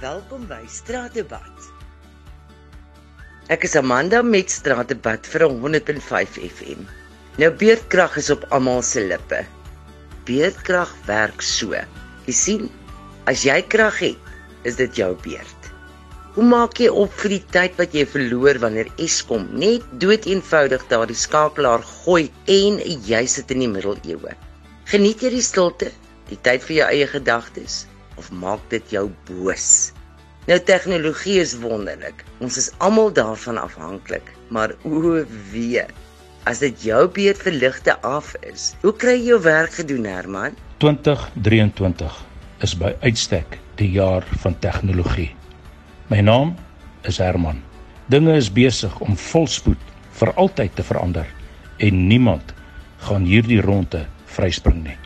Welkom by Straatdebat. Ek is Amanda met Straatdebat vir 105 FM. Nou beerdkrag is op almal se lippe. Beerdkrag werk so. Jy sien, as jy krag het, is dit jou beerd. Hoe maak jy op vir die tyd wat jy verloor wanneer Eskom net dood eenvoudig daardie skakelaar gooi en jy sit in die middeleeue? Geniet jy die stilte, die tyd vir jou eie gedagtes of maak dit jou boos? Nou tegnologie is wonderlik. Ons is almal daarvan afhanklik, maar o wee, as dit jou beurt vir ligte af is, hoe kry jy jou werk gedoen, Herman? 2023 is by uitstek die jaar van tegnologie. My naam is Herman. Dinge is besig om volspoed vir altyd te verander en niemand gaan hierdie ronde vryspring nie.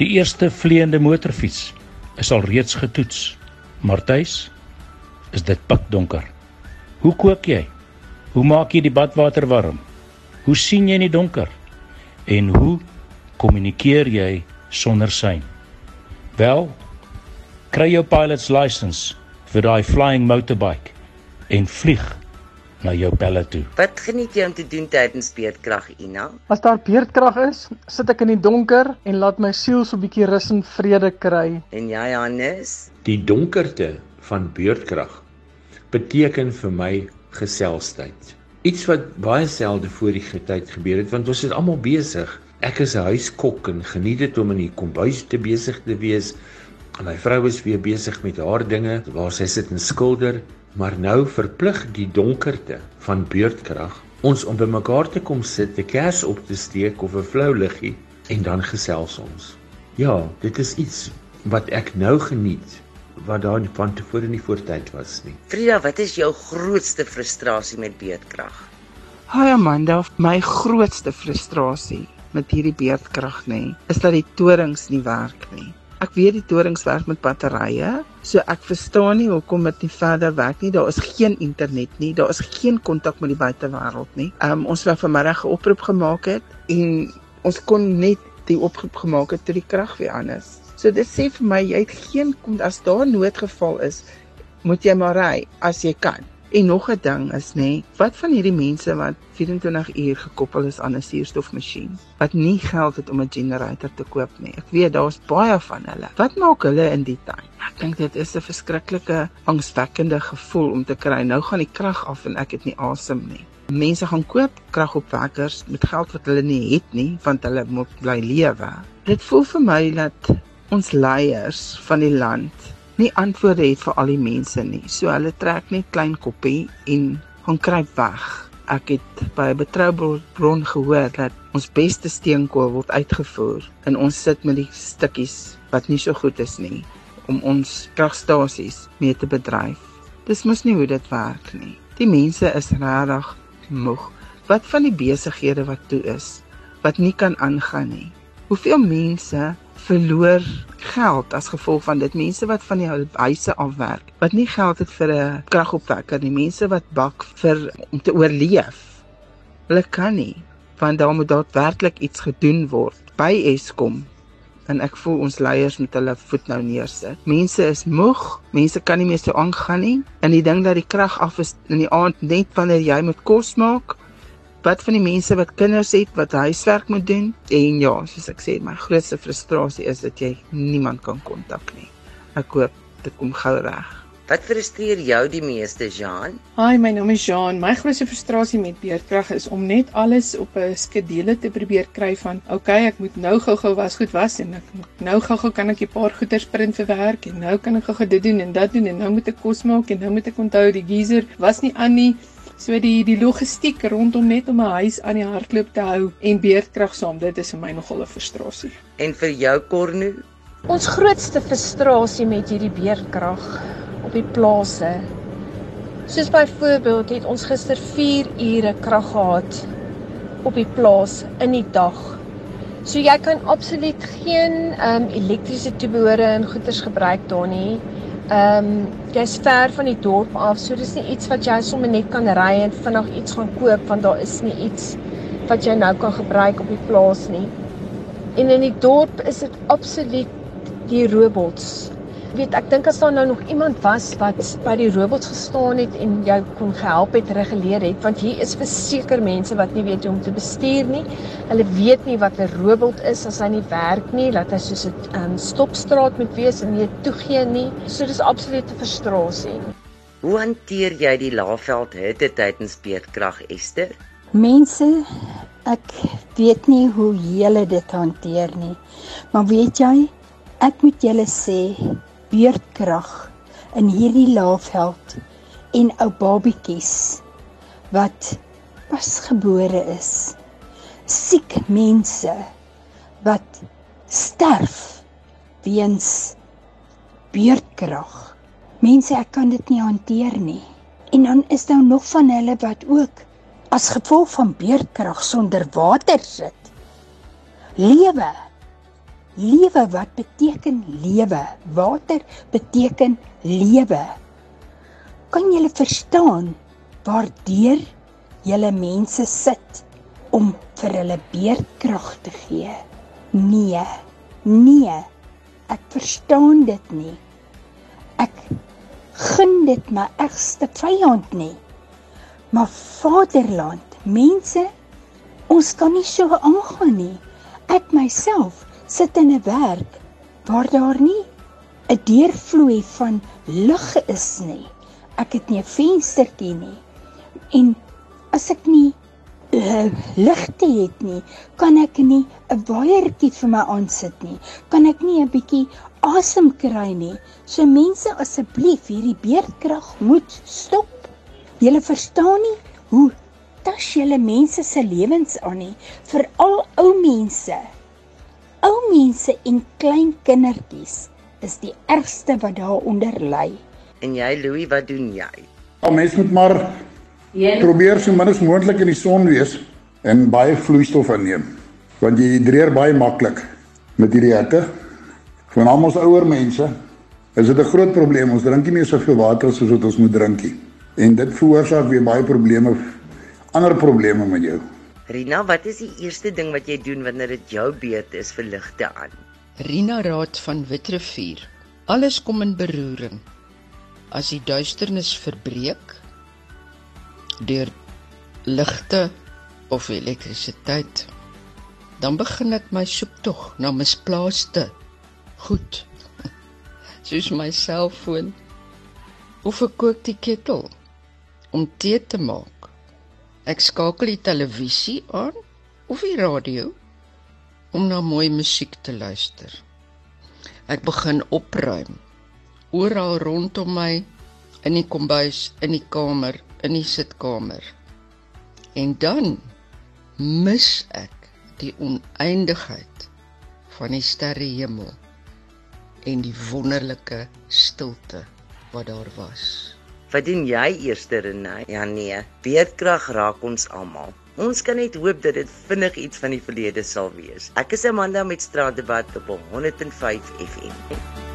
Die eerste vleiende motorfiets is al reeds getoets. Maar tuis is dit pikdonker. Hoe kook jy? Hoe maak jy die badwater warm? Hoe sien jy in die donker? En hoe kommunikeer jy sonder sein? Wel, kry jou pilot's license vir daai flying motorbike en vlieg na jou pelle toe. Wat geniet jy om te doen tydens beerdkrag, Ina? As daar beerdkrag is, sit ek in die donker en laat my siel so 'n bietjie rus en vrede kry. En jy, Hannes? Die donkerte van beurtkrag beteken vir my geselsheid. Iets wat baie selde voor die tyd gebeur het want ons is almal besig. Ek is 'n huiskok en geniet dit om in die kombuis te besig te wees. My vrou is weer besig met haar dinge waar sy sit en skilder, maar nou verplig die donkerte van beurtkrag ons om bymekaar te kom sit, 'n kers op te steek of 'n flou liggie en dan gesels ons. Ja, dit is iets wat ek nou geniet wat daar van tevore nie voortyd was nie. Frida, wat is jou grootste frustrasie met beerdkrag? Haai Amanda, my grootste frustrasie met hierdie beerdkrag nê, is dat die torings nie werk nie. Ek weet die torings werk met batterye, so ek verstaan nie hoekom dit nie verder werk nie. Daar is geen internet nie, daar is geen kontak met die buitewêreld nie. Um ons wou vanmiddag 'n oproep gemaak het en ons kon net die oproep gemaak het toe die krag weer aan is. So dit sê vir my jy het geen as daar noodgeval is, moet jy maar ry as jy kan. En nog 'n ding is nê, wat van hierdie mense wat 24 uur gekoppel is aan 'n suurstofmasjien, wat nie geld het om 'n generator te koop nie. Ek weet daar's baie van hulle. Wat maak hulle in die tyd? Ek dink dit is 'n verskriklike angswekkende gevoel om te kry nou gaan die krag af en ek het nie asem nie. Mense gaan koop kragopwekkers met geld wat hulle nie het nie, want hulle moet bly lewe. Dit voel vir my dat ons leiers van die land nie antwoorde het vir al die mense nie. So hulle trek net klein koppie en gaan kruip weg. Ek het by 'n betroubare bron gehoor dat ons beste steenkool word uitgevoer en ons sit met die stukkies wat nie so goed is nie om ons kragstasies mee te bedryf. Dis mos nie hoe dit werk nie. Die mense is regtig moeg. Wat van die besighede wat toe is, wat nie kan aangaan nie. Hoeveel mense verloor geld as gevolg van dit. Mense wat van die huise afwerk, wat nie geld het vir 'n kragopwekker nie, mense wat bak vir om te oorleef. Hulle kan nie, want daar moet daadwerklik iets gedoen word by Eskom. En ek voel ons leiers moet hulle voet nou neersit. Mense is moeg, mense kan nie meer so aangaan nie. En die ding dat die krag af is in die aand net wanneer jy moet kos maak, wat van die mense wat kinders het wat huiswerk moet doen en ja, soos ek sê, my grootste frustrasie is dat jy niemand kan kontak nie. Ek hoop dit kom gou reg. Wat frustreer jou die meeste, Jean? Hi, my naam is Jean. My grootste frustrasie met beerdkrag is om net alles op 'n skedule te probeer kry van, okay, ek moet nou gou-gou was goed was en ek moet nou gou-gou kan ek 'n paar goeders print vir werk en nou kan ek gou-gou dit doen en dat doen en nou moet ek kos maak en nou moet ek onthou die geyser was nie aan nie. So die die logistiek rondom net om 'n huis aan die hardloop te hou en beerdkrag saam, dit is vir my nogal 'n frustrasie. En vir jou Cornu? Ons grootste frustrasie met hierdie beerdkrag op die plase. Soos byvoorbeeld het ons gister 4 ure krag gehad op die plaas in die dag. So jy kan absoluut geen ehm um, elektriese toebehore en goederes gebruik daar nie. Ehm um, jy's ver van die dorp af, so dis nie iets wat jy sommer net kan ry en vinnig iets gaan koop want daar is nie iets wat jy nou kan gebruik op die plaas nie. En in die dorp is dit absoluut die robots Weet ek dink as daar nou nog iemand was wat by die robots gestaan het en jou kon gehelp het reguleer het want hier is verseker mense wat nie weet hoe om te bestuur nie. Hulle weet nie wat 'n robot is as hy nie werk nie, dat hy soos 'n um, stopstraat moet wees en nie toegee nie. So dis absolute frustrasie. Hoe hanteer jy die laafveld hitte tydens beerdkrag Esther? Mense, ek weet nie hoe julle dit hanteer nie. Maar weet jy, ek moet julle sê, beerdkrag in hierdie laafveld en ou babietjies wat pasgebore is. Siek mense wat sterf weens beerdkrag. Mense, ek kan dit nie hanteer nie. En dan is daar nog van hulle wat ook as gevolg van beerdkrag sonder water sit. Lewe. Lewe wat beteken lewe? Water beteken lewe. Kan jy verstaan waardeur julle mense sit om vir hulle beerdkrag te gee? Nee. Nee. Ek verstaan dit nie. Ek gun dit my ergste vyand nie. Maar vaderland, mense, ons kan nie so aangaan nie. Ek myself sit in 'n werk waar daar nie 'n deurvloei van lug is nie. Ek het nie 'n venstertjie nie. En as ek nie uh, ligte het nie, kan ek nie 'n waaiertjie vir my aansit nie. Kan ek nie 'n bietjie asem kry nie. So mense asseblief, hierdie beerdkrag moet stop. Julle verstaan nie hoe tas julle mense se lewens aan nie, veral ou mense. Ou mense en klein kindertjies is die ergste wat daaronder ly. En jy Louis, wat doen jy? Al mens moet maar probeer so min as moontlik in die son wees en baie vloeistof inneem. Want jy hidreer baie maklik met hierdie hitte. Vir almal ons ouer mense is dit 'n groot probleem. Ons drink nie meer soveel water soos wat ons moet drink nie. En dit veroorsaak weer baie probleme ander probleme met jou. Rina, wat is die eerste ding wat jy doen wanneer dit jou beurt is vir ligte aan? Rina Raad van Witrifuur. Alles kom in beroering. As die duisternis verbreek deur ligte of elektrisiteit, dan begin ek my soektog na misplaaste goed. Soos my selfoon of 'n kookte ketel om tee te maak. Ek skakel die televisie aan of die radio om na mooi musiek te luister. Ek begin opruim oral rondom my in die kombuis, in die kamer, in die sitkamer. En dan mis ek die oneindigheid van die sterrehemel en die wonderlike stilte wat daar was. Wat doen jy eers, Renay? Ja nee, beerdkrag raak ons almal. Ons kan net hoop dat dit vinnig iets van die verlede sal wees. Ek is Amanda met Straatdebat op 105 FM.